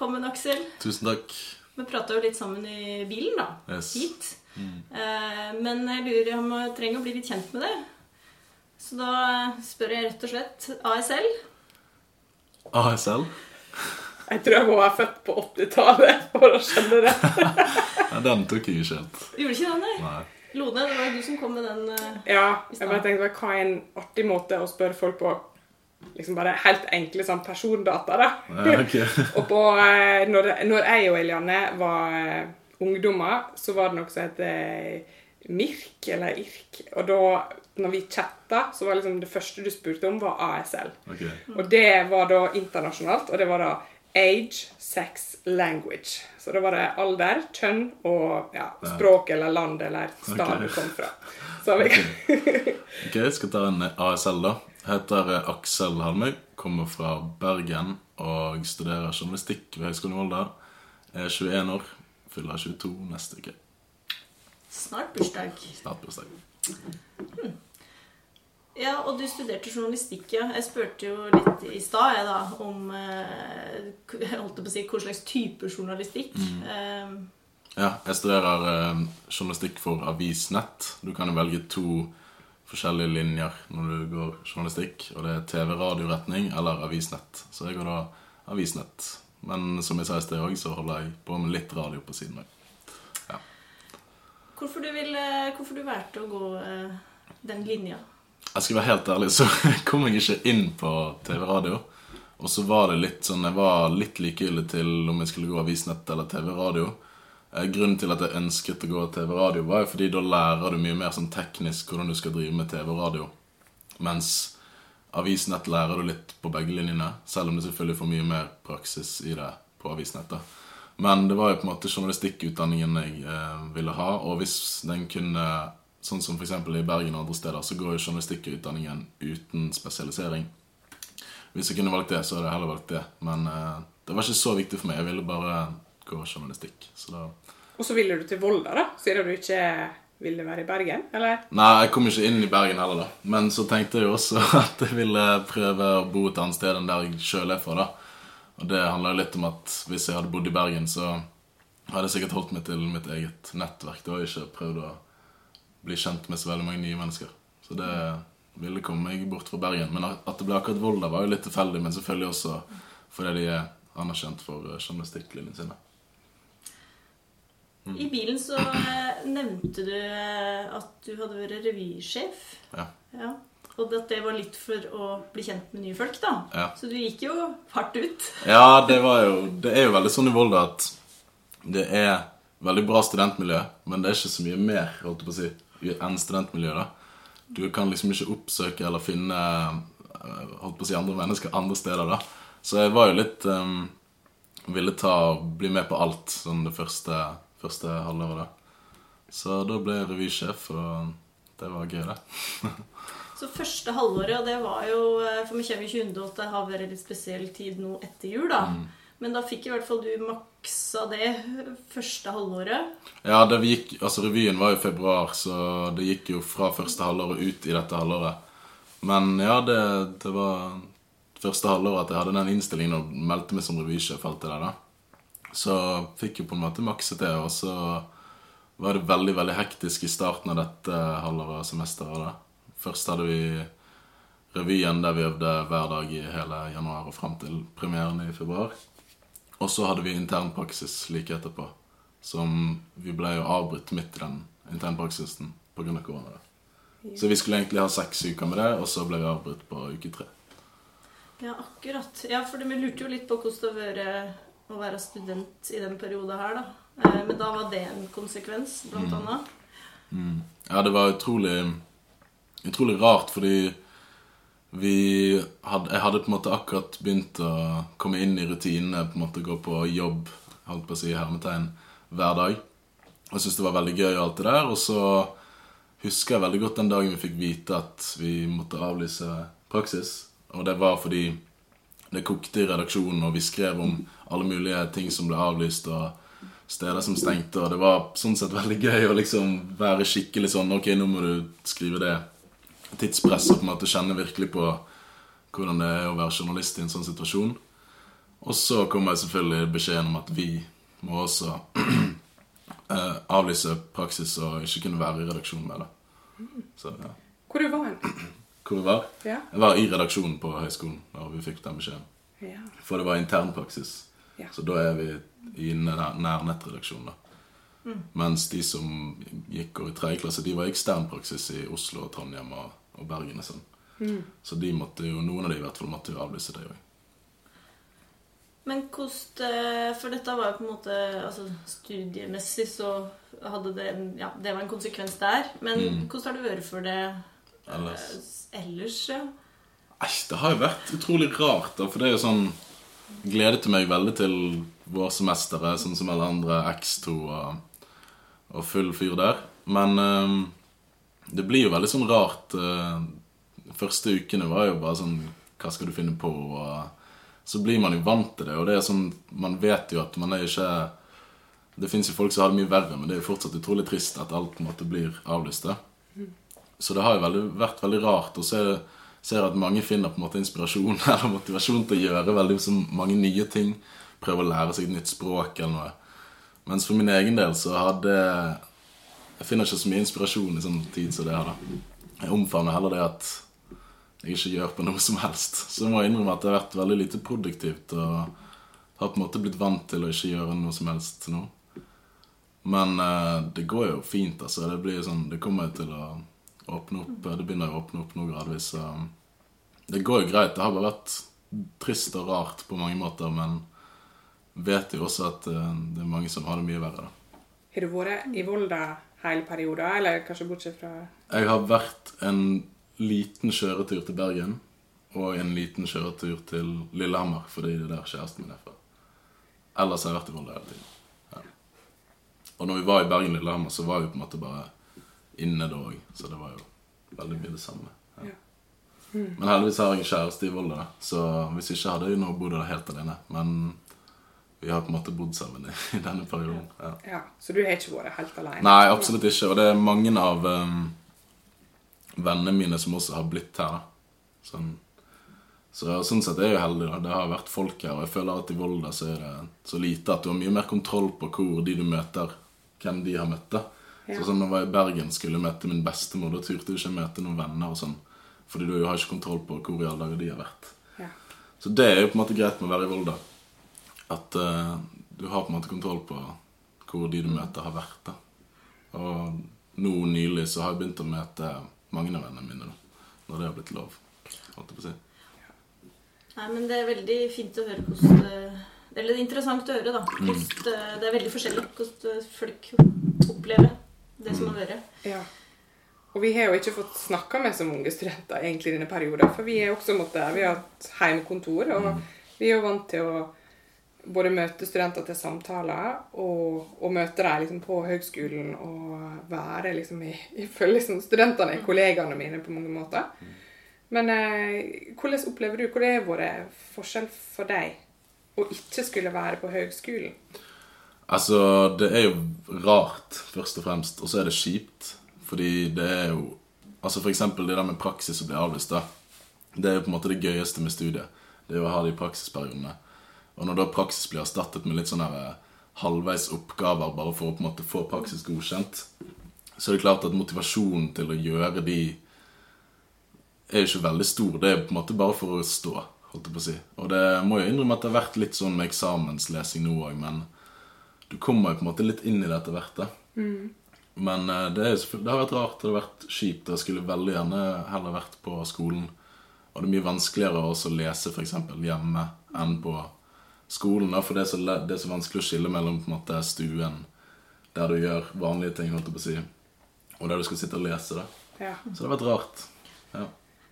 Velkommen, Aksel. Tusen takk. Vi prata jo litt sammen i bilen, da. Yes. Hit. Eh, men jeg lurer om jeg trenger å bli litt kjent med det. Så da spør jeg rett og slett ASL. ASL? Jeg tror jeg må være født på 80-tallet for å skjønne det. Ja, den tok jeg ikke helt. Gjorde ikke den, nei? Nei. Lone, det var du som kom med den. Uh, Ja, jeg bare tenkte hva er en artig måte å spørre folk på liksom bare helt enkle sånn persondata, da. Ja, ok. Og på, eh, når, når jeg og Eliane var eh, ungdommer, så var det noe som het eh, MIRK, eller IRK. Og da, når vi chatta, så var liksom det første du spurte om, var ASL. Ok. Og det var da internasjonalt, og det var da age, sex, language. Så da var det alder, kjønn og ja, språk eller land eller stad okay. du kom fra. Så vi kan Ok, jeg skal ta en ASL, da. Heter eh, Aksel Halmøy. Kommer fra Bergen og studerer journalistikk ved Høgskolen i Volda. Er 21 år. Fyller 22 neste uke. Snart bursdag. Snart bursdag. Ja, og du studerte journalistikk, ja. Jeg spurte jo litt i stad, jeg, da, om eh, Jeg holdt på å si hva slags type journalistikk. Eh, Ja, jeg studerer eh, journalistikk for Avisnett. Du kan jo velge to forskjellige linjer når du går journalistikk. Og det er TV-radioretning eller Avisnett. Så jeg går da Avisnett. Men som jeg sa i sted òg, så holder jeg på med litt radio på siden òg. hvorfor, du ville, hvorfor du valgte å gå eh, den linja? Jeg skal være helt ærlig, så kom jeg ikke inn på TV-radio. Og så var det litt sånn Jeg var litt likegyldig til om jeg skulle gå Avisnett eller TV-radio. Eh, Grunnen til at jeg ønsket å gå TV-radio, var jo fordi da lærer du mye mer sånn teknisk hvordan du skal drive med TV og radio. Mens Avisnett lærer du litt på begge linjene, selv om du selvfølgelig får mye mer praksis i det på avisnettet. Men det var jo på en måte journalistikkutdanningen jeg eh, ville ha, og hvis den kunne Sånn som f.eks. i Bergen og andre steder, så går jo journalistikkutdanningen uten spesialisering. Hvis jeg kunne valgt det, så hadde jeg heller valgt det. Men eh, det var ikke så viktig for meg. Jeg ville bare gå journalistikk. Så da Og så ville du til Volda, da, siden du ikke ville være i Bergen? Eller? Nei, jeg kom ikke inn i Bergen heller, da. Men så tenkte jeg jo også at jeg ville prøve å bo et annet sted enn der jeg sjøl er fra, da. Og det handler jo litt om at hvis jeg hadde bodd i Bergen, så hadde jeg sikkert holdt meg til mitt eget nettverk da, og ikke prøvd å bli kjent med så veldig mange nye mennesker. Så det ville komme meg bort fra Bergen. Men at det ble akkurat Volda, var jo litt tilfeldig, men selvfølgelig også fordi de er anerkjent for eh, journalistikklinjene sine. I bilen så eh, nevnte du eh, at du hadde vært revysjef. Ja. Ja. Og at det var litt for å bli kjent med nye folk, da. Ja. Så du gikk jo hardt ut. Ja, det var jo Det er jo veldig sånn i Volda at det er veldig bra studentmiljø, men det er ikke så mye mer holdt jeg på å si, enn studentmiljø. da. Du kan liksom ikke oppsøke eller finne eh, holdt på å si, andre mennesker andre steder. da. Så jeg var jo litt um, Ville ta og bli med på alt sånn det første, første halvåret. da. Så da ble jeg revysjef, og det var gøy, det. Så første halvåret, og det var jo eh, For vi kommer ikke unna at det har vært litt spesiell tid nå etter jul, da. Men da fikk i hvert fall du maksa det første halvåret. Ja, det gikk, altså revyen var i februar, så det gikk jo fra første halvåret ut i dette halvåret. Men ja, det, det var første halvåret at jeg hadde den innstillingen og meldte meg som revysjef. alt det da. Så fikk jo på en måte makset det, og så var det veldig veldig hektisk i starten av dette halvåret semesteret. da. Først hadde vi revyen der vi øvde hver dag i hele januar og fram til premieren i februar. Og så hadde vi internpraksis like etterpå. Som vi ble jo avbrutt midt i den internpraksisen pga. korona. Ja. Så vi skulle egentlig ha seks uker med det, og så ble vi avbrutt på uke tre. Ja, akkurat. Ja, for vi lurte jo litt på hvordan det har vært å være student i den perioden her, da. Eh, Men da var det en konsekvens, blant annet. Ja, det var utrolig Utrolig rart, fordi vi hadde, Jeg hadde på en måte akkurat begynt å komme inn i rutinene, på en måte gå på jobb, holdt på å si hermetegn, hver dag. Og jeg syntes det var veldig gøy og alt det der. Og så husker jeg veldig godt den dagen vi fikk vite at vi måtte avlyse praksis. Og det var fordi det kokte i redaksjonen, og vi skrev om alle mulige ting som ble avlyst, og steder som stengte, og det var sånn sett veldig gøy å liksom være skikkelig sånn Ok, nå må du skrive det. Tidspress og på en måte kjenne virkelig på hvordan det er å være journalist i en sånn situasjon. Og så kommer jeg selvfølgelig beskjeden om at vi må også eh, avlyse praksis og ikke kunne være i redaksjonen med det. Så, ja. Hvor du var hen? Hvor du var? Ja. Jeg var i redaksjonen på høyskolen da vi fikk den beskjeden. Ja. For det var internpraksis. Ja. Så da er vi i nær, nær nettredaksjonen. da. Mens de som gikk over i tredje klasse, de var i eksternpraksis i Oslo, og Trondheim og, og Bergen. og sånn. Så de måtte jo, noen av de i hvert fall måtte jo avlyse det òg. Men hvordan eh, For dette var jo på en måte altså, Studiemessig så hadde det Ja, det var en konsekvens der. Men Mm. hvordan har det vært for det Ellers eh, ellers? Ja? Nei, det har jo vært utrolig rart, da. For det er jo sånn Gledet meg veldig til vårsemesteret, sånn som alle andre X2 og, og full fyr der. Men eh, det blir jo veldig sånn rart. eh, første ukene var jo bare sånn Hva skal du finne på? Og så blir man jo vant til det, og det er sånn Man vet jo at man er ikke Det fins jo folk som har det mye verre, men det er jo fortsatt utrolig trist at alt på en måte blir avlyst. Så det har jo veldig, vært veldig rart. Og så er ser jeg at mange finner på en måte inspirasjon eller motivasjon til å gjøre veldig mange nye ting. Prøve å lære seg et nytt språk eller noe. Mens for min egen del så hadde Jeg finner ikke så mye inspirasjon i sånn tid som det her, da. Jeg omfavner heller det at jeg ikke gjør på noe som helst. Så jeg må innrømme at det har vært veldig lite produktivt. Og har på en måte blitt vant til å ikke gjøre noe som helst nå. Men eh, det går jo fint, altså. Det blir sånn, det kommer jo til å åpne opp. Det begynner å åpne opp nå gradvis. Så det går jo greit. Det har bare vært trist og rart på mange måter, men vet jo også at eh, det er mange som har det mye verre. Har du vært i Volda hele perioden, eller kanskje bortsett fra Jeg har vært en liten kjøretur til Bergen og en liten kjøretur til Lillehammer, fordi det er der kjæresten min er fra. Ellers har jeg vært i Volda hele tiden. Ja. Og når vi var i Bergen Lillehammer, så var vi på en måte bare inne da òg, så det var jo veldig mye det samme. Ja. Ja. Men heldigvis har jeg en kjæreste i Volda, så hvis ikke hadde jeg nå bodd der helt alene. Men vi har på en måte bodd sammen i, i denne perioden. Ja. Ja, Så du har ikke vært helt alene? Nei, absolutt ikke. Og det er mange av um, vennene mine som også har blitt her. da. Sånn, så sånn sett er jeg jo heldig. da. Det har vært folk her, og jeg føler at i Volda så er det så lite at du har mye mer kontroll på hvor de du møter, hvem de har møtt. da. Ja. Så sånn når jeg var i Bergen skulle møte min bestemor, da turte jeg ikke møte noen venner og sånn. Fordi du har ikke kontroll på hvor i alle dager de har vært. Ja. Så det er jo på en måte greit med å være i Volda. At uh, du har på en måte kontroll på hvor de du møter, har vært. da. Og nå nylig så har jeg begynt å møte mange av vennene mine. da, Når det har blitt lov. holdt jeg på å si. Nei, men det er veldig fint å høre hvordan det Eller interessant å høre, da. Hvordan det, det er veldig forskjellig hvordan folk opplever det som har vært. Ja. Og vi har jo ikke fått snakka med så mange studenter egentlig i denne perioden, for vi er også måttet, vi har hatt heimekontor, og vi er jo vant til å både møte studenter til samtaler og, og møte dem liksom på høgskolen og være liksom i, i følge liksom studentene er kollegaene mine på mange måter. Men eh, hvordan opplever du Hvor det har vært forskjell for deg å ikke skulle være på høgskolen? Altså, det er jo rart, først og fremst. Og så er det kjipt. Fordi det er jo Altså eksempel det der med praksis som blir avlyst. da Det er jo på en måte det gøyeste med studiet. Det er jo å ha de praksisperiodene. Og når da praksis blir erstattet med litt eh, halvveis oppgaver bare for å på en måte få praksis godkjent, så er det klart at motivasjonen til å gjøre de er jo ikke veldig stor. Det er på en måte bare for å stå, holdt jeg på å si. Og det må jo innrømme at det har vært litt sånn med eksamenslesing nå òg, men du kommer jo på en måte litt inn i det etter hvert. da. Men eh, det, er, det har vært rart, det har vært kjipt. Jeg skulle veldig gjerne heller vært på skolen. Og det er mye vanskeligere å lese eksempel, hjemme enn på skolen. Da, for det er, så, det er så vanskelig å skille mellom på en måte stuen, der du gjør vanlige ting, holdt jeg på å si, og der du skal sitte og lese. da. Ja. Så det har vært rart. Ja.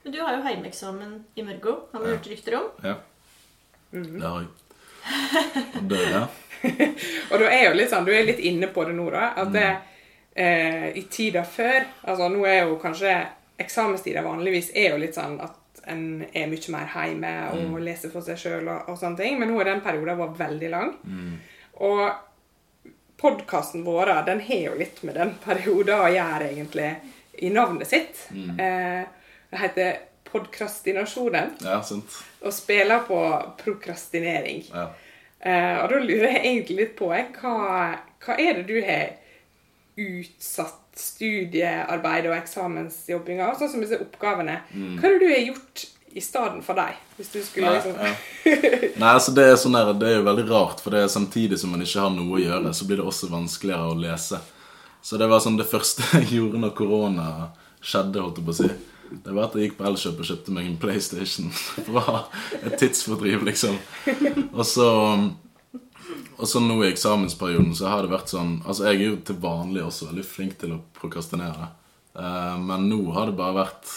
Men du har jo heimeeksamen i Mørgo, har vi Ja. hørt rykter om. ja. Det har jeg. Og det, ja. og da er jo litt sånn, du er litt inne på det nå, da. At det, eh, i tida før altså Nå er jo kanskje eksamenstida vanligvis er jo litt sånn at en er mye mer hjemme og leser for seg sjøl og, og sånne ting, men nå er den perioden var veldig lang. Og podkasten vår den har jo litt med den perioden å gjøre, egentlig, i navnet sitt. Eh, det heter Podkrastinasjonen, Ja, sant. og spiller på prokrastinering. Ja. Eh, og da lurer jeg egentlig litt på eh, hva, hva er det du har utsatt studiearbeid og eksamensjobbing av, sånn som disse oppgavene. Hva er det du har gjort i stedet for deg? Hvis du skulle Nei, liksom ja. Nei, altså det er sånn der, det er jo veldig rart, for det er samtidig som man ikke har noe å gjøre, så blir det også vanskeligere å lese. Så det var sånn det første jeg gjorde når korona skjedde, holdt jeg på å si. Det var at jeg gikk på Elkjøp og kjøpte meg en PlayStation for å ha et tidsfordriv, liksom. Og så og så nå i eksamensperioden så har det vært sånn Altså, jeg er jo til vanlig også veldig flink til å prokrastinere. Uh, men nå har det bare vært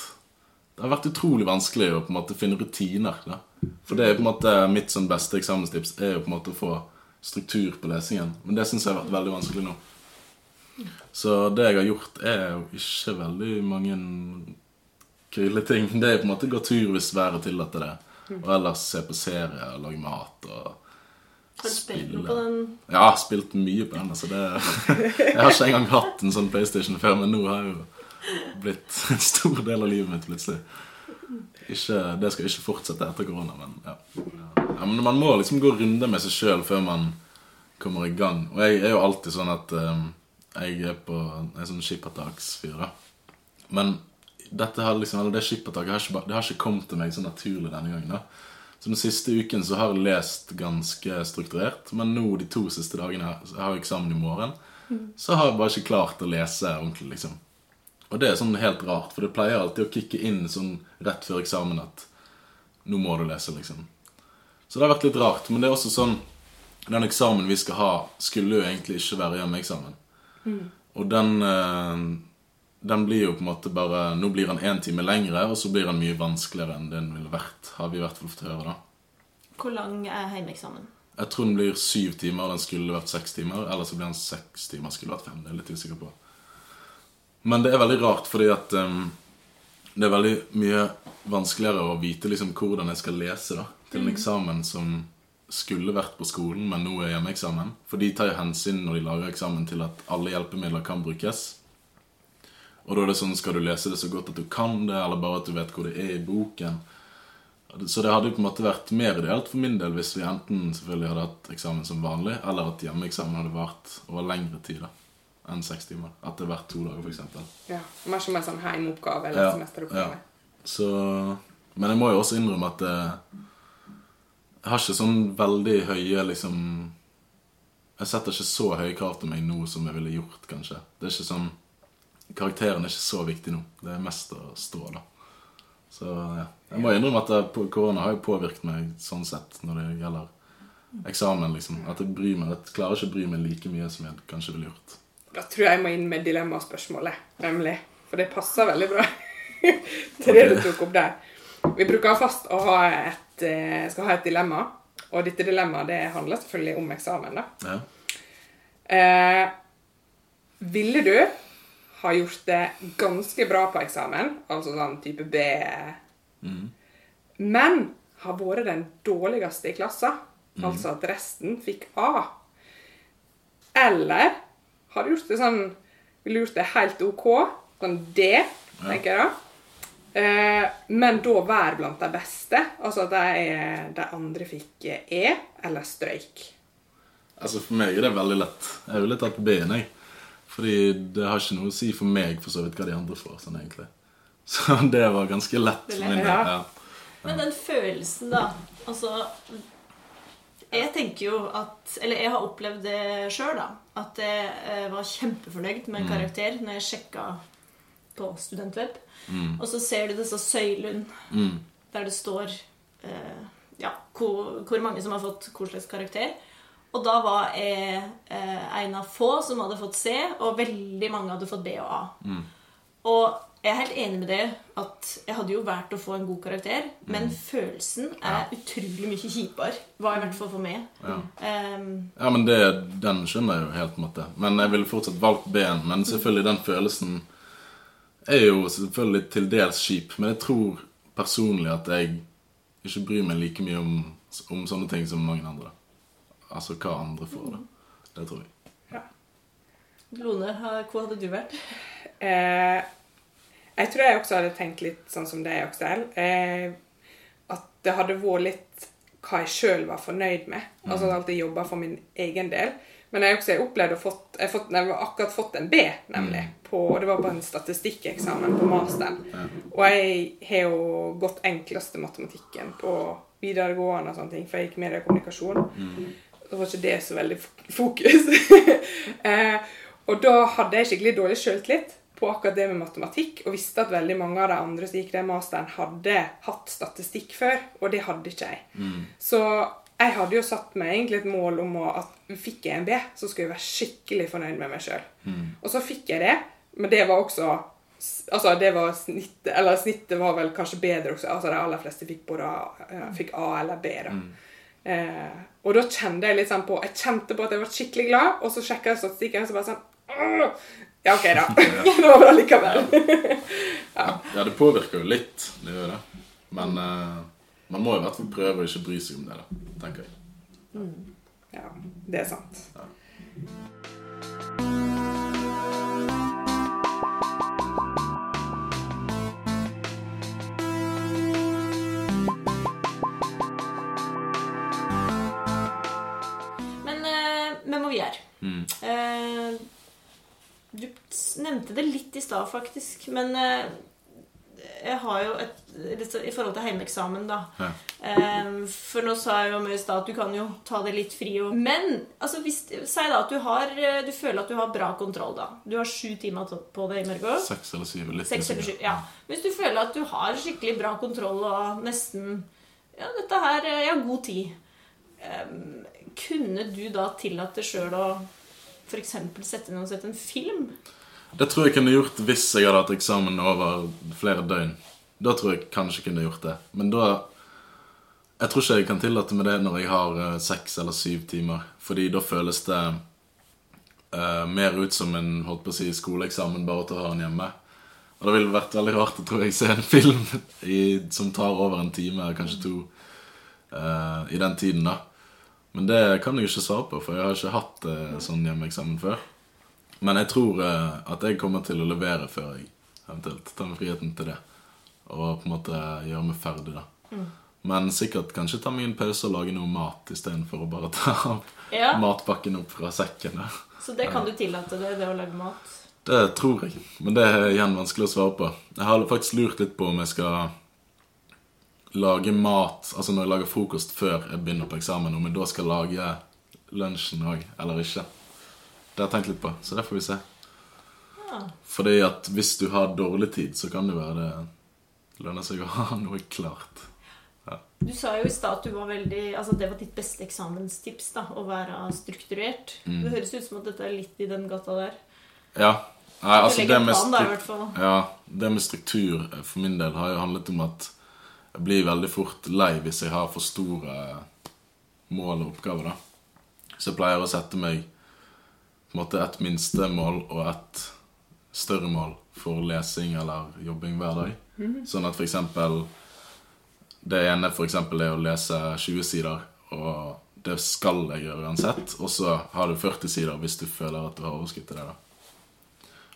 Det har vært utrolig vanskelig å på en måte finne rutiner. da. For det er på en måte mitt sånn beste eksamenstips er jo på en måte å få struktur på lesingen. Men det syns jeg har vært veldig vanskelig nå. Så det jeg har gjort, er jo ikke veldig mange kule ting. Det er på en måte gå tur hvis været tillater det. Og ellers se på serier, lage mat og Har du spilt noe på den? ja, spilt mye på den. Altså det, jeg har ikke engang hatt en sånn PlayStation før, men nå har jeg jo blitt en stor del av livet mitt plutselig. Ikke, det skal ikke fortsette etter korona, men ja. ja. Men man må liksom gå runder med seg sjøl før man kommer i gang. Og jeg er jo alltid sånn at um, jeg er på en sånn skippertaksfyr. Men dette har liksom, det skippertaket har har ikke kommet til meg så naturlig denne gangen. da. Den siste uken så har jeg lest ganske strukturert, men nå de to siste dagene så jeg har eksamen i morgen, så har jeg bare ikke klart å lese ordentlig, liksom. Og det er sånn helt rart, for det pleier alltid å kicke inn sånn rett før eksamen at nå må du lese, liksom. Så det har vært litt rart, men det er også sånn Den eksamen vi skal ha, skulle jo egentlig ikke være hjemmeeksamen. Og den eh, den blir jo på en måte bare Nå blir den én time lengre, og så blir den mye vanskeligere enn den ville vært. Har vi i hvert fall fått høre, da. Hvor lang er heimeksamen? Jeg tror den blir syv timer, og den skulle vært seks timer. Eller så blir den seks timer, skulle vært fem. Det er jeg litt usikker på. Men det er veldig rart, fordi at um, det er veldig mye vanskeligere å vite liksom hvordan jeg skal lese da, til en eksamen som skulle vært på skolen, men nå er hjemmeeksamen. For de tar jo hensyn når de lager eksamen til at alle hjelpemidler kan brukes. Og da er det sånn, skal du lese det så godt at du kan det, eller bare at du vet hvor det er i boken? Så det hadde jo på en måte vært mer ideelt for min del hvis vi enten selvfølgelig hadde hatt eksamen som vanlig, eller at hjemmeeksamen hadde vart over lengre tid da, enn seks timer. Hadde vært to dager, f.eks. Ja, Mer som en sånn heimeoppgave eller Ja, semesteroppgave. Så Men jeg må jo også innrømme at det, jeg har ikke sånn veldig høye liksom Jeg setter ikke så høye krav til meg nå som jeg ville gjort, kanskje. Det er ikke sånn Karakteren er ikke så viktig nå. Det er mest å stå, da. Så ja. Jeg må innrømme at korona har jo påvirket meg sånn sett når det gjelder eksamen, liksom. At jeg bryr meg Jeg klarer ikke å bry meg like mye som jeg kanskje ville gjort. Da tror jeg jeg må inn med dilemmaspørsmålet, nemlig. For det passer veldig bra til det du tok opp der. Vi bruker fast å ha et, eh, skal ha et dilemma, og dette dilemmaet det handler selvfølgelig om eksamen. da. Ja. Eh, ville du ha gjort det ganske bra på eksamen, altså sånn type B, men har vært den dårligste i klassen, altså at resten fikk A? Eller har gjort det sånn Ville gjort det helt OK, sånn D, tenker jeg da? Eh, men da være blant de beste, altså at de andre fikk E eller strøyk. Altså For meg er det veldig lett. Jeg ville tatt B-en, jeg. Fordi det har ikke noe å si for meg for så vidt hva de andre får. sånn egentlig. Så det var ganske lett for min. Ja. Ja. Men den følelsen, da Altså Jeg tenker jo at Eller jeg har opplevd det sjøl, da. At jeg eh, var kjempefornøyd med en karakter når jeg sjekka på Studentweb. Og så ser du disse søylene Mm. der det står eh, ja, hvor, hvor mange som har fått hva slags karakter. Og da var jeg eh, en av få som hadde fått C, og veldig mange hadde fått B og A. Og jeg er helt enig med det at jeg hadde jo valgt å få en god karakter, men følelsen er utrolig mye kjipere. Var i hvert fall for meg. Ja. um, Ja, men det, den skjønner jeg jo helt på en måte. Men jeg ville fortsatt valgt B-en. Men selvfølgelig, den følelsen er jo selvfølgelig til dels kjip. Men jeg tror personlig at jeg ikke bryr meg like mye om, om sånne ting som mange andre. Altså hva andre får, da. Det tror jeg. Lone, hvor hadde du vært? Eh, jeg tror jeg også hadde tenkt litt sånn som deg, Aksel. Eh, at det hadde vært litt hva jeg sjøl var fornøyd med. Altså at jeg alltid jobba for min egen del. Men jeg har også opplevd å fått, jeg fått, jeg har akkurat fått en B, nemlig. På, det var på en statistikkeksamen på masteren. Og jeg har jo gått enkleste matematikken på videregående og sånne ting, for jeg gikk med i kommunikasjon. Da var ikke det så veldig fokus. eh, og da hadde jeg skikkelig dårlig sjøltillit på akkurat det med matematikk, og visste at veldig mange av de andre som gikk den masteren, hadde hatt statistikk før, og det hadde ikke jeg. Så jeg hadde jo satt meg egentlig et mål om å, at fikk jeg en B, så skulle jeg være skikkelig fornøyd med meg sjøl. Og så fikk jeg det, men det var også Altså, det var snittet Eller snittet var vel kanskje bedre også. Altså, de aller fleste fikk både A, fikk A eller B, da. Eh, og da kjente jeg litt sånn på Jeg kjente på at jeg var skikkelig glad, og så sjekka jeg statistikken, og så bare sånn «Åh!» Ja, OK, da. det var bra likevel. Ja, det påvirker jo litt. Det gjør det. Men eh, man må i hvert fall prøve å ikke bry seg om det, da. Tenker jeg. Ja, det er sant. Men eh, vi må. Mm. Eh, du nevnte det litt i stad, faktisk. Men eh, jeg har jo et I forhold til heimeeksamen, da. Ja. Eh, for nå sa jeg jo mye i stad at du kan jo ta det litt fri. Og, men altså, hvis, si da at du, har, eh, du føler at du har bra kontroll. da. Du har sju timer på det i morgen. Seks eller syv. Litt Seks eller syv, ja. Hvis du føler at du har skikkelig bra kontroll og nesten Ja, dette her Jeg har god tid. Em, kunne du da tillatt deg sjøl å f.eks. sette ned og sette en film? Det tror jeg kunne gjort hvis jeg hadde hatt eksamen over flere døgn. Da tror jeg kanskje kunne gjort det. Men da Jeg tror ikke jeg kan tillate meg det når jeg har eh, seks eller syv timer. Fordi da føles det uh, mer ut som en holdt på å si, skoleeksamen bare til å ha den hjemme. Og det ville vært veldig rart å tror jeg se en film i, som tar over en time, kanskje to, uh, i den tiden. da. Men det kan jeg ikke svare på, for jeg har ikke hatt eh, sånn hjemmeeksamen før. Men jeg tror eh, at jeg kommer til å levere før jeg eventuelt tar meg friheten til det. Og på en måte gjøre meg ferdig, da. Men sikkert kanskje ta meg en pause og lage noe mat istedenfor å bare ta Ja. matpakken opp fra sekken. da. Så det kan du tillate deg, det å lage mat? Det tror jeg. Men det er igjen vanskelig å svare på. Jeg har faktisk lurt litt på om jeg skal lage mat Altså når jeg lager frokost før jeg begynner på eksamen, om jeg da skal lage lunsjen òg, eller ikke. Det har jeg tenkt litt på, så det får vi se. Ja. Fordi at hvis du har dårlig tid, så kan det være det lønner seg å ha noe klart. Du sa jo i stad at du var veldig, altså det var ditt beste eksamenstips. da, Å være strukturert. Det høres ut som at dette er litt i den gata der. Ja. Nei, altså det med, plan, da, ja, det med struktur eh, for min del har jo handlet om at jeg blir veldig fort lei hvis jeg har for store mål og oppgaver. da. Så jeg pleier å sette meg på en måte et minstemål og et større mål for lesing eller jobbing hver dag. Sånn at eksempel Det ene for eksempel er å lese 20 sider, og det skal jeg gjøre uansett. Og så har du 40 sider hvis du føler at du har overskudd til det. da.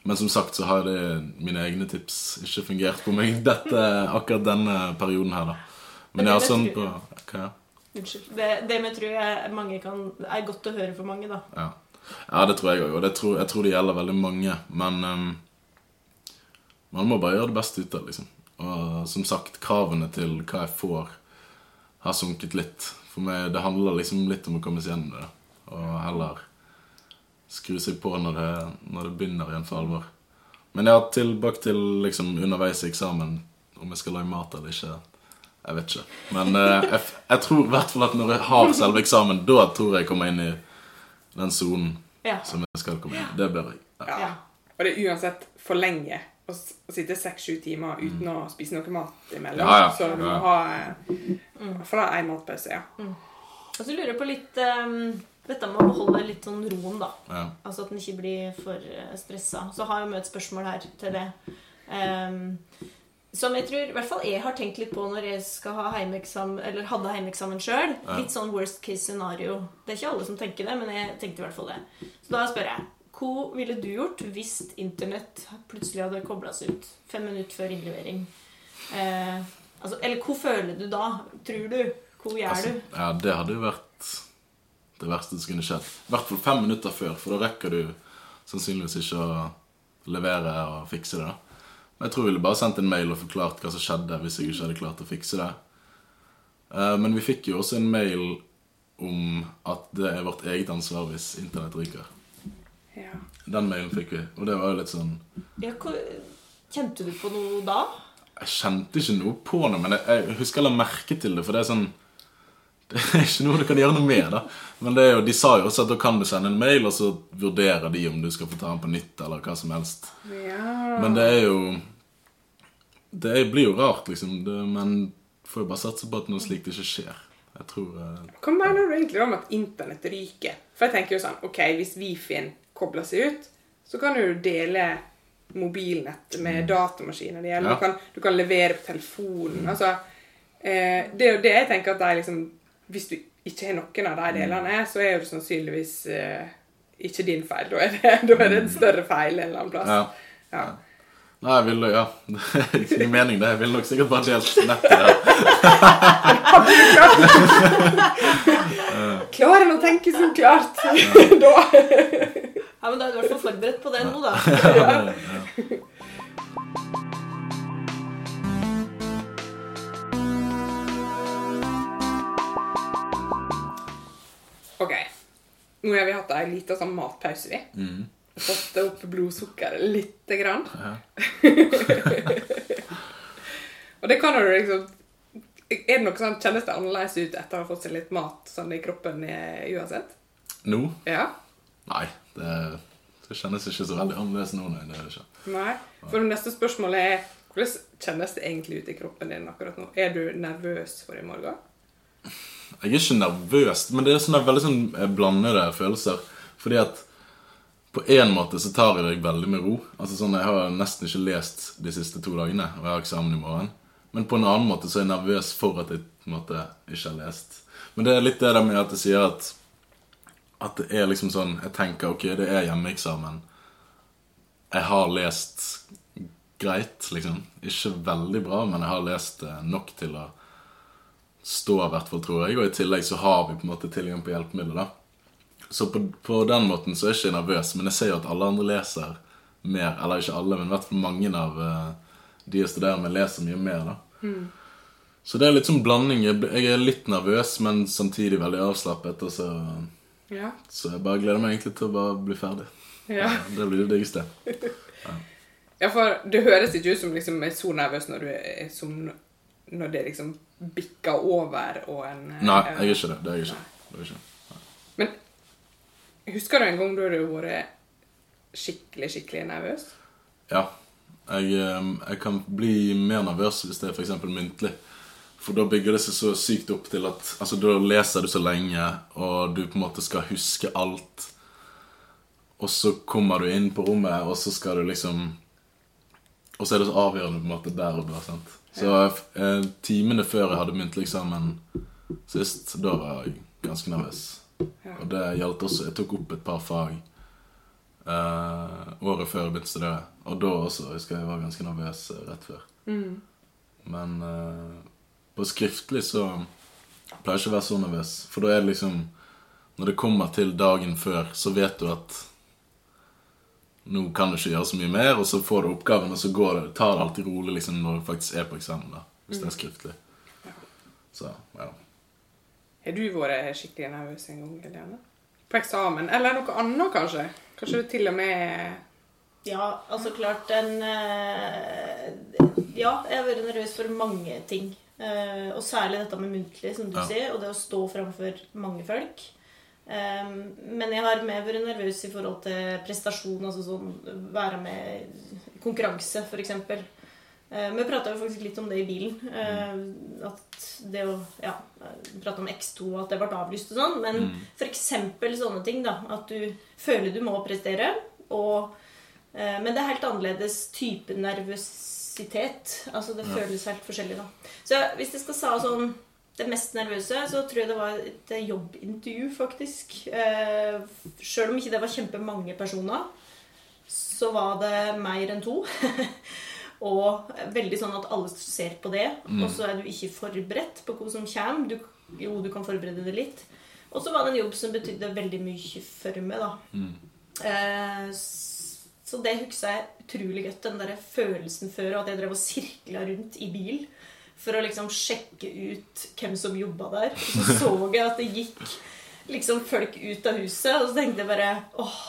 Men som sagt så har det mine egne tips ikke fungert på meg dette, akkurat denne perioden her, da. Men jeg har sånn på. Hva? Unnskyld. Det, det med tror jeg mange kan, er godt å høre for mange, da. Ja. ja, det tror jeg òg. Og det tror, jeg tror det gjelder veldig mange. Men um, man må bare gjøre det beste ut av det, liksom. Og som sagt, kravene til hva jeg får, har sunket litt. For meg, det handler liksom litt om å komme seg gjennom det. Og heller skru seg på når det, når det begynner igjen for alvor. Men ja, tilbake til liksom underveis i eksamen, om jeg skal lage mat eller ikke. Jeg vet ikke. Men eh, jeg, jeg tror i hvert fall at når jeg har selve eksamen, da tror jeg jeg kommer inn i den sonen Ja. som jeg skal komme inn i. Det bør jeg. Ja. Ja. Og det er uansett for lenge å sitte seks-sju timer uten å spise noe mat imellom. Ja, ja. Så du må Ja. ha eh, for da én matpause, ja. Og så lurer jeg på litt eh, Dette med å beholde litt sånn roen, da. Ja. Altså at en ikke blir for uh, stressa. Så har jeg et spørsmål her til det. Um, som jeg tror i hvert fall jeg har tenkt litt på når jeg skal ha heimeksamen, eller hadde heimeksamen sjøl. Ja. Litt sånn worst case scenario. Det er ikke alle som tenker det, men jeg tenkte i hvert fall det. Så da spør jeg hva ville du gjort hvis internett plutselig hadde kobla seg ut fem minutter før innlevering? Eh, altså, eller hva føler du da? Tror du? Hva gjør Altså, du? ja, det hadde jo vært det verste som kunne skjedd. I hvert fall fem minutter før, for da rekker du sannsynligvis ikke å levere og fikse det. da. Men jeg tror vi ville bare sendt en mail og forklart hva som skjedde hvis jeg ikke hadde klart å fikse det. Eh, Men vi fikk jo også en mail om at det er vårt eget ansvar hvis internett ryker. ja. Den mailen fikk vi, og det var jo litt sånn Ja, kjente du på noe da? Jeg kjente ikke noe på noe, men jeg, jeg husker jeg la merke til det, for det er sånn Det er ikke noe du kan gjøre noe med, da. Men det er jo, de sa jo også at da kan du sende en mail, og så vurderer de om du skal få ta den på nytt, eller hva som helst. ja. Men det er jo Det blir jo rart, liksom. Det, men får jo bare satse på at noe slikt ikke skjer. Jeg tror Hva mener du egentlig om at internett ryker? For jeg tenker jo sånn, ok, hvis Wifien kobler seg ut, så kan du dele mobilnett med datamaskiner. Det gjelder. Mm. Ja. Du, kan, du kan levere på telefonen. Altså, eh, det er jo det jeg tenker at de liksom Hvis du ikke har noen av de Mm. delene, så er det sannsynligvis eh, ikke din feil. Da er, det, da er det en større feil en eller annen plass. Ja. Ja. Nei, jeg ville Ja. Det er ikke noe mening, det. Jeg ville nok sikkert bare delt nettet. det. Klarer han å tenke så klart? da. Ja, men Da er du i hvert fall forberedt på det nå, da. Ja, ja. Ok. Nå har vi hatt ei lita sånn matpause, vi. Mm. Fått opp blodsukkeret lite grann. Ja. Og det kan jo liksom Er det noe sånn, Kjennes det annerledes ut etter å ha fått seg litt mat sånn i kroppen eh, uansett? Nå? Ja? Nei, det, det kjennes ikke så veldig annerledes nå. Nei, det det ikke. Nei? For det neste spørsmålet er hvordan kjennes det egentlig ut i kroppen din akkurat nå? Er du nervøs for i morgen? Jeg er ikke nervøs, men det er sånne veldig sånn eh, blandede følelser. Fordi at på en måte så tar jeg det veldig med ro. Altså sånn, Jeg har nesten ikke lest de siste to dagene, og jeg har eksamen i morgen. Men på en annen måte så er jeg nervøs for at jeg på en måte ikke har lest. Men det er litt det der med at jeg sier at At det er liksom sånn Jeg tenker ok, det er hjemmeeksamen. Jeg har lest greit, liksom. Ikke veldig bra, men jeg har lest eh, nok til å stå, i hvert fall, tror jeg. Og i tillegg så har vi på en måte tilgang på hjelpemidler, da. Så på, på den måten så er jeg ikke nervøs, men jeg ser jo at alle andre leser mer. Eller ikke alle, men i hvert fall mange av eh, de jeg studerer med, leser mye mer, da. Så det er litt sånn blanding. Jeg er litt nervøs, men samtidig veldig avslappet. Og så, Ja. så jeg bare gleder meg egentlig til å bare bli ferdig. Ja. Det blir det diggeste. ja, for det høres ikke ut som liksom er så nervøs når du er som når det liksom bikker over og en eh, Nei, jeg er ikke det. Det er jeg ikke. Det er ikke. Men husker du en gang da du har vært skikkelig, skikkelig nervøs? Ja. Jeg, eh, jeg kan bli mer nervøs hvis det er f.eks. muntlig. For da bygger det seg så sykt opp til at Altså, da leser du så lenge, og du på en måte skal huske alt. Og så kommer du inn på rommet, og så skal du liksom Og så er det så avgjørende på en måte der og da. sant? Så eh, timene før jeg hadde muntlig eksamen sist, da var jeg ganske nervøs. Ja. Og det gjaldt også Jeg tok opp et par fag eh, året før jeg begynte å studere. Og da også husker jeg jeg var ganske nervøs eh, rett før. Men eh, på skriftlig så pleier jeg ikke å være så nervøs. For da er det liksom Når det kommer til dagen før, så vet du at nå kan du ikke gjøre så mye mer, og så får du oppgaven, og så går det, tar det alltid rolig liksom, når du faktisk er på eksamen. da, Hvis det er skriftlig. Så, ja. Har du vært skikkelig nervøs en gang, Eliane? På eksamen? Eller noe annet, kanskje? Kanskje du til og med Ja, altså klart en eh, Ja, jeg har vært nervøs for mange ting. Eh, og særlig dette med muntlig, som du Ja. sier, og det å stå framfor mange folk. Um, men jeg har mer vært nervøs i forhold til prestasjon, altså sånn være med i konkurranse, f.eks. Uh, vi prata jo faktisk litt om det i bilen. Uh, at det å ja, prate om X2 og at det ble avlyst og sånn. Men mm. f.eks. sånne ting, da. At du føler du må prestere. Og, uh, men det er helt annerledes type nervøsitet. Altså det ja. føles helt forskjellig, da. Så hvis jeg skal sa sånn det mest nervøse, så tror jeg det var et jobbintervju, faktisk. Eh, Sjøl om ikke det var kjempemange personer, så var det mer enn to. og veldig sånn at alle ser på det, mm. og så er du ikke forberedt på hva som kommer. Du, jo, du kan forberede det litt. Og så var det en jobb som betydde veldig mye for meg, da. Mm. Eh, så det husker jeg utrolig godt. Den der følelsen før, og at jeg drev og sirkla rundt i bil for å liksom sjekke ut hvem som jobba der. Og så så jeg at det gikk liksom folk ut av huset, og så tenkte jeg bare åh,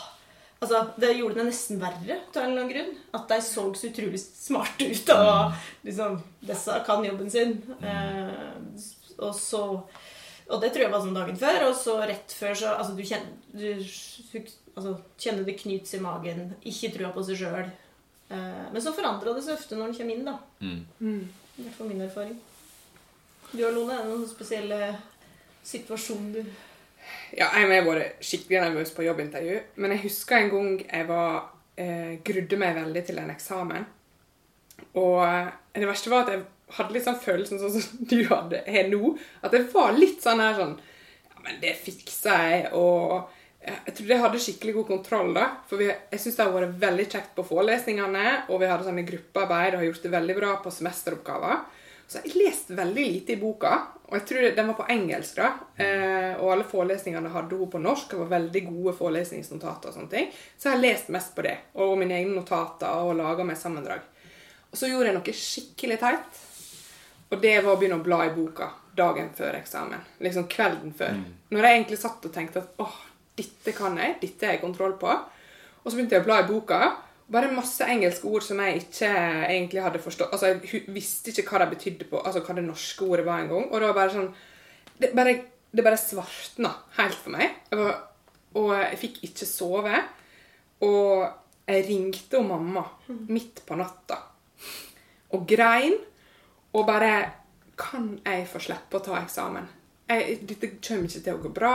Altså, Det gjorde det nesten verre, av en eller annen grunn. At de så så utrolig smarte ut. Og liksom Disse kan jobben sin. Eh, og så Og det tror jeg var sånn dagen før. Og så rett før så Altså, du kjenner, du, altså, kjenner det knyts i magen. Ikke trua på seg sjøl. Eh, men så forandrer det seg ofte når en kommer inn, da. Mm. Det er for min erfaring. Du og Lone, er det noen spesielle situasjoner du Ja, jeg har vært skikkelig nervøs på jobbintervju. Men jeg husker en gang jeg var eh, grudde meg veldig til en eksamen. Og eh, det verste var at jeg hadde litt sånn følelsen sånn som du hadde har nå. At jeg var litt sånn her sånn Ja, men det fikser jeg. Og jeg tror jeg hadde skikkelig god kontroll, da. For vi, jeg syns det har vært veldig kjekt på forelesningene, og vi hadde sånne gruppearbeid og har gjort det veldig bra på semesteroppgaver. Så jeg har lest veldig lite i boka, og jeg tror den var på engelsk. da, eh, Og alle forelesningene hadde hun på norsk. Det var veldig gode forelesningsnotater og sånne ting. Så jeg har lest mest på det, og mine egne notater, og laga meg sammendrag. Og så gjorde jeg noe skikkelig teit, og det var å begynne å bla i boka dagen før eksamen. Liksom kvelden før. Mm. Når jeg egentlig satt og tenkte at åh, dette kan jeg, dette har jeg kontroll på. Og så begynte jeg å bla i boka. Bare masse engelske ord som jeg ikke egentlig hadde forstått. Altså, Jeg visste ikke hva det betydde på, altså hva det norske ordet var engang. Og det var bare sånn Det bare, det bare svartna helt for meg. Jeg var, og jeg fikk ikke sove. Og jeg ringte om mamma midt på natta og grein. Og bare Kan jeg få slippe å ta eksamen? Jeg, dette kommer ikke til å gå bra.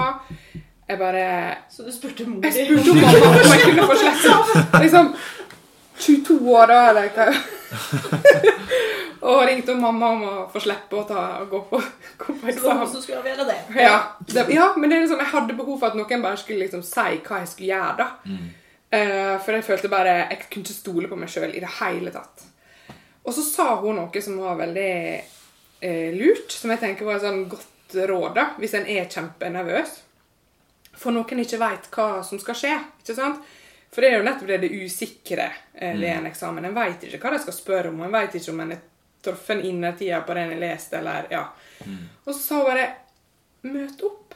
Jeg bare Så du spurte mor di? Jeg spurte mamma om jeg kunne få slippe. Liksom 22 år, da, eller hva Og ringte mamma om å få slippe å ta, gå på, gå på eksamen. Så skulle gjøre det. Ja, det, ja, men det er liksom, jeg hadde behov for at noen bare skulle liksom si hva jeg skulle gjøre. da. Mm. Uh, for jeg følte bare Jeg kunne ikke stole på meg sjøl i det hele tatt. Og så sa hun noe som var veldig uh, lurt, som jeg tenker var et sånn godt råd da, hvis en er kjempenervøs for noen ikke veit hva som skal skje. ikke sant? For det er jo nettopp det, det usikre eh, ved en eksamen. En veit ikke hva de skal spørre om, en veit ikke om en er truffet innertida på det en har lest, eller ja. Mm. Og så sa hun bare Møt opp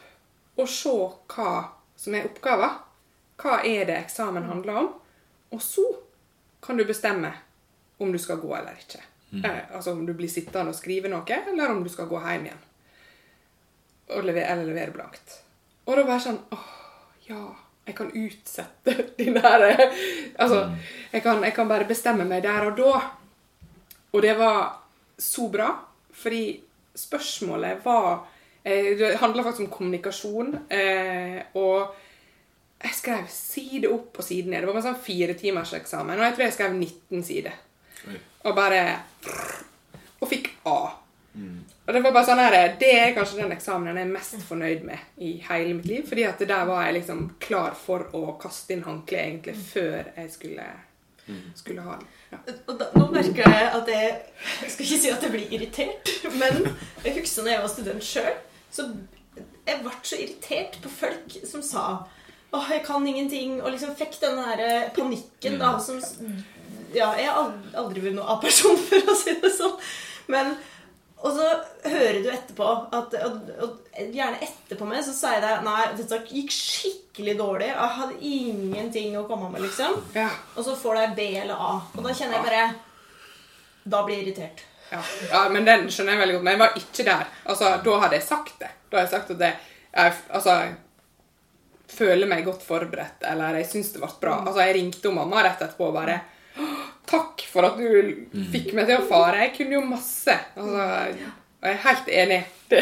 og se hva som er oppgaven. Hva er det eksamen handler om? Og så kan du bestemme om du skal gå eller ikke. Mm. Eh, altså om du blir sittende og skrive noe, eller om du skal gå hjem igjen. Levere, eller levere blankt. Og da var jeg sånn åh, ja. Jeg kan utsette den der Altså, mm. jeg kan, jeg kan, bare bestemme meg der og da. Og det var så bra, fordi spørsmålet var eh, Det handla faktisk om kommunikasjon. Eh, og jeg skrev side opp og side ned. Det var en sånn firetimerseksamen, og jeg tror jeg skrev 19 sider. Og bare Og fikk A. Mm. Og Det var bare sånn her, det er kanskje den eksamen jeg er mest fornøyd med i hele mitt liv. fordi at der var jeg liksom klar for å kaste inn håndkleet egentlig mm. før jeg skulle, mm. skulle ha den. Ja. Og da, nå merker jeg at jeg Jeg skal ikke si at jeg blir irritert, men jeg husker når jeg var student sjøl, så jeg ble så irritert på folk som sa åh, jeg kan ingenting, og liksom fikk den der panikken da som Ja, jeg har aldri vært noen A-person, for å si det sånn, men og så hører du etterpå at, og, og, Gjerne etterpå meg så sier jeg Nei, dette gikk skikkelig dårlig. Jeg hadde ingenting å komme med, liksom. Ja. Og så får du B eller A. Og da kjenner jeg bare Da blir jeg irritert. Ja. ja. men den skjønner jeg veldig godt. Men jeg var ikke der. Altså, Da hadde jeg sagt det. Da hadde jeg sagt at det jeg, Altså føler meg godt forberedt, eller jeg syns det ble bra. Altså, jeg ringte jo mamma rett etterpå og bare Takk for at du fikk meg til å fare. Jeg kunne jo masse. Altså, og jeg er helt enig. Det,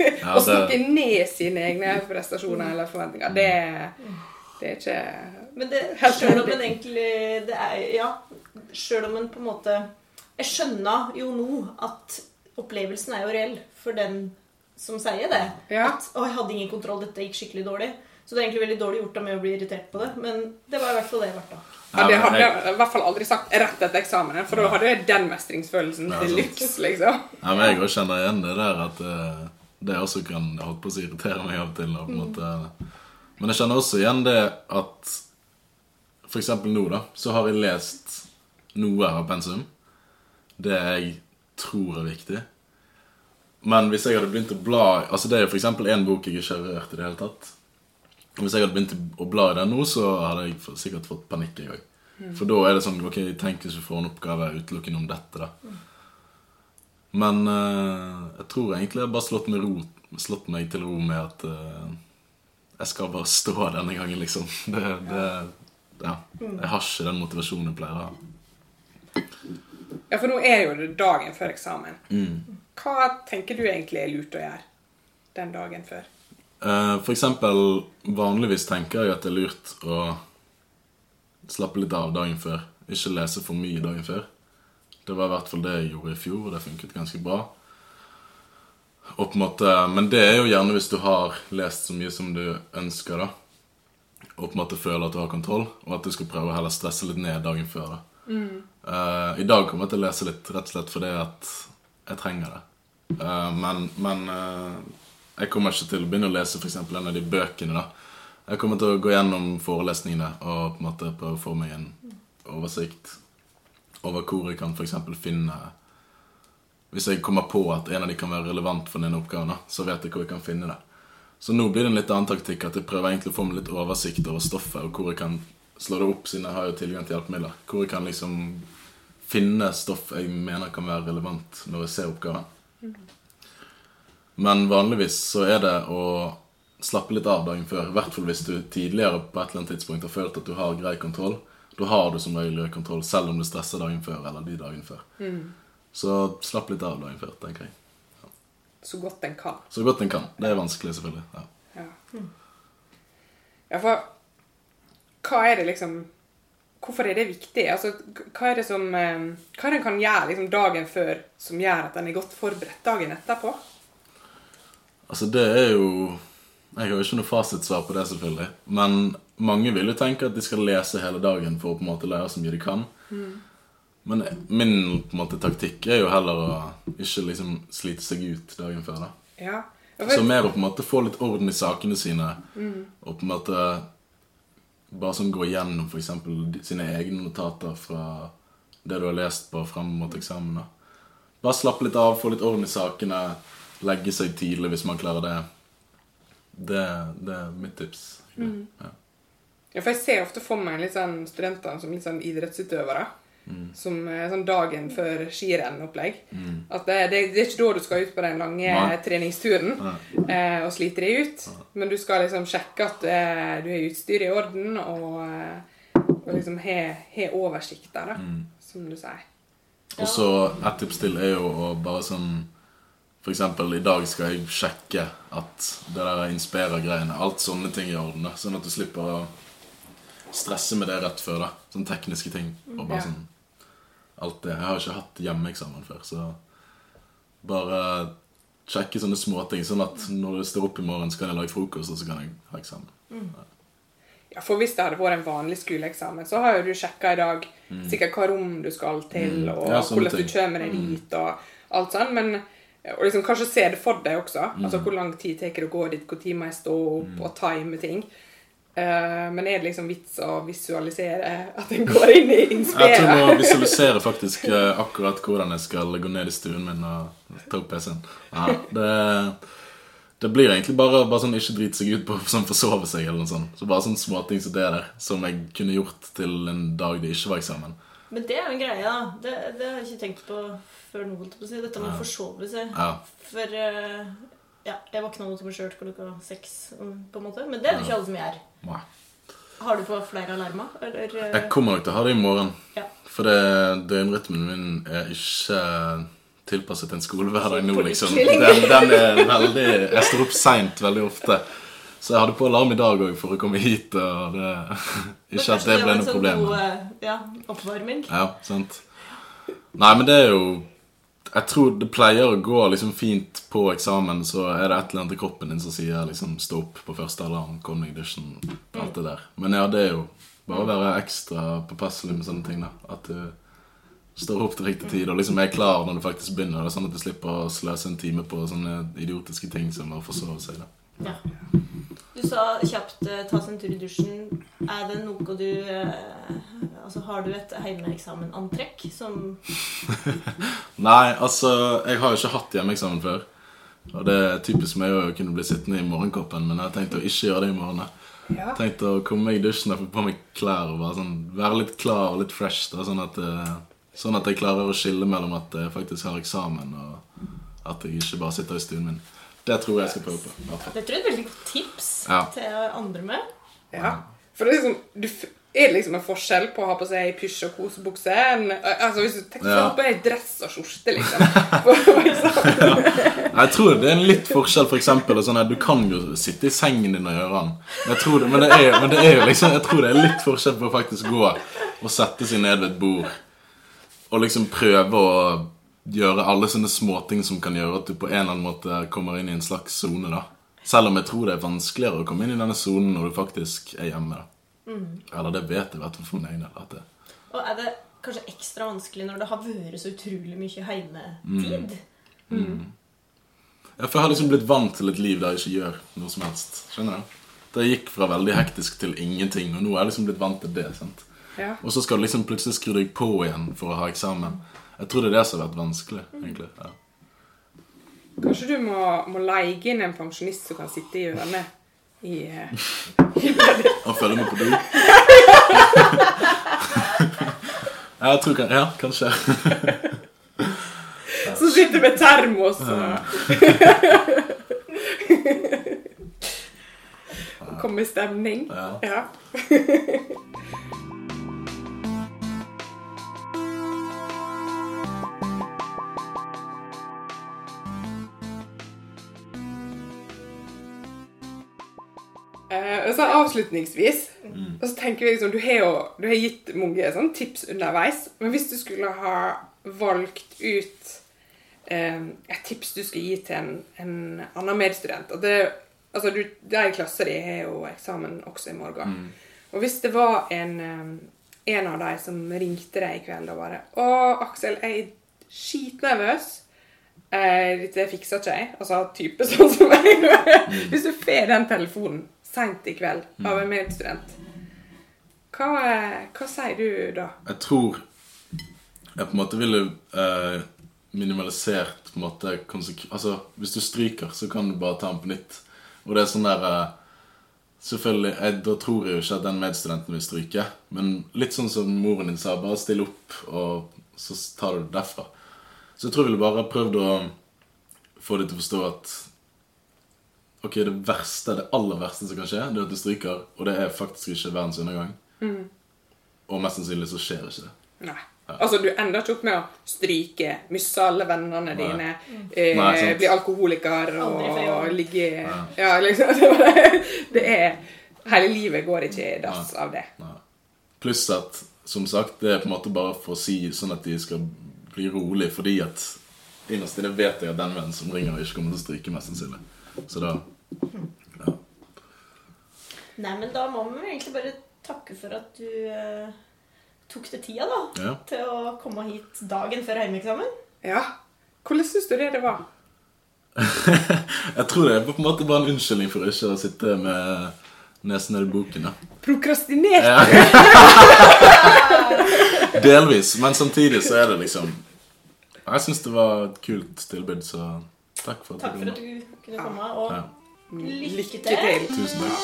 Ja, å snakke ned sine egne prestasjoner eller forventninger, det, det er ikke Men det, selv om en egentlig det er, Ja, selv om en på en måte Jeg skjønner jo nå at opplevelsen er jo reell for den som sier det. Ja. At 'Å, jeg hadde ingen kontroll. Dette gikk skikkelig dårlig'. Så det er egentlig veldig dårlig gjort av meg å bli irritert på det. Men det var i hvert fall det jeg ble. da. Ja, det hadde jeg- i hvert fall aldri sagt rett etter eksamen, for da hadde jeg den mestringsfølelsen Ja, til lyks, liksom. Ja, men jeg òg kjenner igjen det der at eh, det også kan holdt på å si, irritere meg av og til. På en måte. Men jeg kjenner også igjen det at for eksempel nå, da, så har jeg lest noe av pensum. Det jeg tror er viktig. Men hvis jeg hadde begynt å bla Altså Det er jo for eksempel en bok jeg ikke har rørt i det hele tatt. Hvis jeg hadde begynt å bla i den nå, så hadde jeg sikkert fått panikk. jeg gang. For da er det sånn Ok, tenk hvis du får en oppgave utelukkende om dette, da. Men uh, jeg tror egentlig jeg har bare slått meg, ro, slått meg til ro med at uh, jeg skal bare stå denne gangen, liksom. Det, det, ja. Jeg har ikke den motivasjonen jeg pleier å ha. Ja, for nå er jo det dagen før eksamen. Mm. Hva tenker du egentlig er lurt å gjøre den dagen før? Eh, For eksempel, vanligvis tenker jeg at det er lurt å slappe litt av dagen før. Ikke lese for mye dagen før. Det var i hvert fall det jeg gjorde i fjor, og det funket ganske bra. Og på en måte, men det er jo gjerne hvis du har lest så mye som du ønsker, da. Og på en måte føler at du har kontroll, og at du skal prøve å heller stresse litt ned dagen før. da. Eh, I dag kommer jeg til å lese litt, rett og slett fordi at jeg trenger det. Uh, men men eh, jeg kommer ikke til å begynne å lese eksempel en av de bøkene. da. Jeg kommer til å gå gjennom forelesningene og på en måte prøve å få meg en oversikt over hvor jeg kan eksempel finne Hvis jeg kommer på at en av de kan være relevant for denne oppgaven, da, så vet jeg hvor jeg kan finne det. Så nå blir det en litt annen taktikk at jeg prøver egentlig å få meg litt oversikt over stoffet, og hvor jeg kan slå det opp, siden jeg har jo tilgang til hjelpemidler. Hvor jeg kan liksom finne stoff jeg mener kan være relevant når jeg ser oppgaven. Men vanligvis så er det å slappe litt av dagen før. I hvert fall hvis du tidligere på et eller annet tidspunkt har følt at du har grei kontroll. Da har du som regel grei kontroll, selv om du stresser dagen før eller de dagene før. Så slapp litt av dagen før, tenker jeg. Så godt en kan. Så godt en kan. Det er vanskelig, selvfølgelig. Ja. Ja. ja, for hva er det liksom Hvorfor er det viktig? Altså, hva er det som eh, Hva er det en kan gjøre liksom, dagen før som gjør at en er godt forberedt dagen etterpå? Altså, det er jo Jeg har jo ikke noe fasitsvar på det, selvfølgelig. Men mange vil jo tenke at de skal lese hele dagen for å på en måte lære så mye de kan. Men min på en måte taktikk er jo heller å ikke liksom slite seg ut dagen før. da. Ja. vet... Så mer å på en måte få litt orden i sakene sine, og på en måte bare sånn gå igjennom for eksempel sine egne notater fra det du har lest på fram mot eksamen. da. Bare slappe litt av, få litt orden i sakene, legge seg tidlig hvis man klarer det. Det, det er mitt tips. Ja. ja, for jeg ser ofte for meg litt sånn studenter som litt sånn idrettsutøvere. Som eh, sånn dagen før skirennopplegg. At det, det, det er ikke da du skal ut på den lange Nei. treningsturen eh, og slite deg ut. Men du skal liksom sjekke at eh, du har utstyret i orden, og, eh, og liksom har oversikt der, da, som du sier. Og så et tips til er jo å bare sånn Eksempel i dag skal jeg sjekke at det der Inspira-greiene Alt sånne ting er i orden. Sånn at du slipper å stresse med det rett før. da Sånne tekniske ting. Og bare sånn Alt det. Jeg har ikke hatt hjemmeeksamen før, så bare sjekke sånne småting. Sånn at når det står opp i morgen, så kan jeg lage frokost, og så kan jeg ha eksamen. Ja, for hvis det hadde vært en vanlig skoleeksamen, så har jo du sjekka i dag sikkert hva rom du skal til, og Ja, hvordan du kjører kommer deg dit, og alt sånn. Men og liksom kanskje se det for deg også. Altså hvor lang tid tar det å gå dit, hvor tid må jeg stå opp, og time ting. Uh, men er det liksom vits å visualisere at en går inn i Jeg tror jeg Inspira? må visualisere faktisk uh, akkurat hvordan jeg skal gå ned i stuen min og ta opp PC-en. Ja, det, det blir egentlig bare, bare sånn ikke drite seg ut på sånn forsove seg eller noe sånt. Så bare sånne småting som det der, som jeg kunne gjort til en dag det ikke var eksamen. Men det er jo en greie, da. Det, det har jeg ikke tenkt på før nå. holdt jeg på å si. Dette med å forsove seg. Ja. For eh, ja, jeg våkna mot meg sjøl klokka seks, mm, på en måte. Men det er det ikke alle som gjør. Nei. Har du på flere alarmer? Eller eh, Jeg kommer nok til å ha det i morgen. Ja. For døgnrytmen min er ikke tilpasset en skolehverdag nå, liksom. Den, den er veldig Jeg står opp seint veldig ofte. Så jeg hadde på alarm i dag òg for å komme hit. Og det, ikke at det ble noe sånn problem. Eh, ja, oppvarming. Ja, sant. Nei, men det er jo Jeg tror det pleier å gå liksom fint på eksamen, så er det et eller annet i kroppen din som sier liksom stå opp på første alarm, kom deg i dusjen, alt det der. Men ja, det er jo bare å være ekstra påpasselig med sånne ting, da. At du står opp til riktig tid og liksom er klar når du faktisk begynner. Det er sånn at du slipper å sløse en time på sånne idiotiske ting som å forsove seg. da. Ja. Du sa kjapt eh, ta seg en tur i dusjen. Er det noe du eh, Altså, har du et heimeeksamensantrekk som Nei, altså, jeg har jo ikke hatt hjemmeeksamen før. Og det er typisk meg å kunne bli sittende i morgenkoppen, men jeg har tenkt å ikke gjøre det i morgen. Ja. Tenkt å komme meg i dusjen og få på meg klær og bare sånn, være litt klar og litt fresh. Da, sånn, at, eh, sånn at jeg klarer å skille mellom at jeg faktisk har eksamen, og at jeg ikke bare sitter i stuen min. Det tror jeg jeg skal prøve på. Ja. Det tror jeg er et veldig godt tips Ja. til andre med. Ja. For det er liksom du, Er det liksom en forskjell på å ha på seg pysj og kosebukse? Altså Hvis du tenker Ja. ja. på ei dress og skjorte, liksom. Jeg tror det er en litt forskjell, for eksempel, sånn Du kan jo sitte i sengen din og gjøre den. Men jeg tror det, men det er, men det er jo liksom Jeg tror det er litt forskjell på å faktisk gå og sette seg ned ved et bord og liksom prøve å gjøre alle sånne småting som kan gjøre at du på en eller annen måte kommer inn i en slags sone. da Selv om jeg tror det er vanskeligere å komme inn i denne sonen når du faktisk er hjemme. da Eller det vet jeg i hvert fall for min egen del. Og er det kanskje ekstra vanskelig når det har vært så utrolig mye heimetid? Ja, for jeg har liksom blitt vant til et liv der jeg ikke gjør noe som helst. Skjønner du? Det gikk fra veldig hektisk til ingenting, og nå er jeg liksom blitt vant til det. sant? Ja. Og så skal du liksom plutselig skru deg på igjen for å ha eksamen. Jeg tror det er det som har vært vanskelig. egentlig. Ja. Kanskje du må, må leie inn en pensjonist som kan sitte i hjørnet i eh, Og følge med på do. Jeg tror kan, Ja, kanskje. Som sitter med termos og Kommer i stemning. Ja. Og så avslutningsvis og så tenker vi liksom, Du har jo du har gitt mange sånn, tips underveis, men hvis du skulle ha valgt ut eh, et tips du skal gi til en, en annen medstudent og det, altså du, De i klassen din har jo eksamen også i morgen. Og hvis det var en, eh, en av de som ringte deg i kveld og bare 'Å, Aksel, jeg er skitnervøs. Eh, det fikser ikke jeg.' Altså type sånn som meg. Hvis du får den telefonen seint i kveld av en medstudent, hva, hva sier du da? Jeg tror jeg på en måte ville eh, minimalisert på en måte. Altså, hvis du stryker, så kan du bare ta den på nytt. Og det er sånn der eh, Selvfølgelig, jeg, Da tror jeg jo ikke at den medstudenten vil stryke. Men litt sånn som moren din sa, bare still opp, og så tar du det derfra. Så jeg tror jeg ville bare prøvd å få dem til å forstå at Ok, det verste, det aller verste som kan skje, det er at du stryker, og det er faktisk ikke verdens undergang. Og mest sannsynlig så skjer det ikke det. Nei. Altså, Du ender ikke opp med å stryke, miste alle vennene dine, eh, Nei, bli alkoholiker Aldri og ligge Nei. Ja, liksom. Det, er Hele livet går ikke i dass av det. Nei. Pluss at, som sagt, det er på en måte bare for å si sånn at de skal bli rolig, fordi at innerst inne vet jeg at den vennen som ringer, ikke kommer til å stryke, mest sannsynlig. Så da ja. Nei, men da må vi egentlig bare takke for at du eh, tok deg tida, da. Ja. Til å komme hit dagen før hjemmeeksamen. Ja. Hvordan syns du det det var? Jeg tror det er på en måte bare en unnskyldning for ikke å sitte med nesen nedi boken. da. Prokrastinert? Ja. Delvis, men samtidig så er det liksom Jeg syns det var et kult tilbud, så takk for at Takk for at du kunne komme, og Ja. Lykke til. Tusen takk.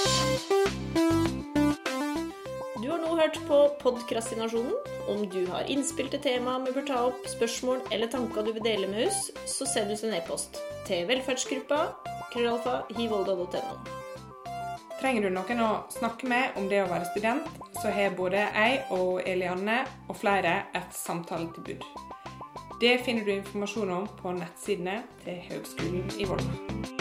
Du har nå hørt på Podkrastinasjonen. Om du har innspill til temaer vi bør ta opp, spørsmål eller tanker du vil dele med oss, så send oss en e-post til velferdsgruppa krøllalfa hivolda.no. Trenger du noen å snakke med om det å være student, så har både jeg og Elianne og flere et samtaletilbud. Det finner du informasjon om på nettsidene til Høgskolen i Volda.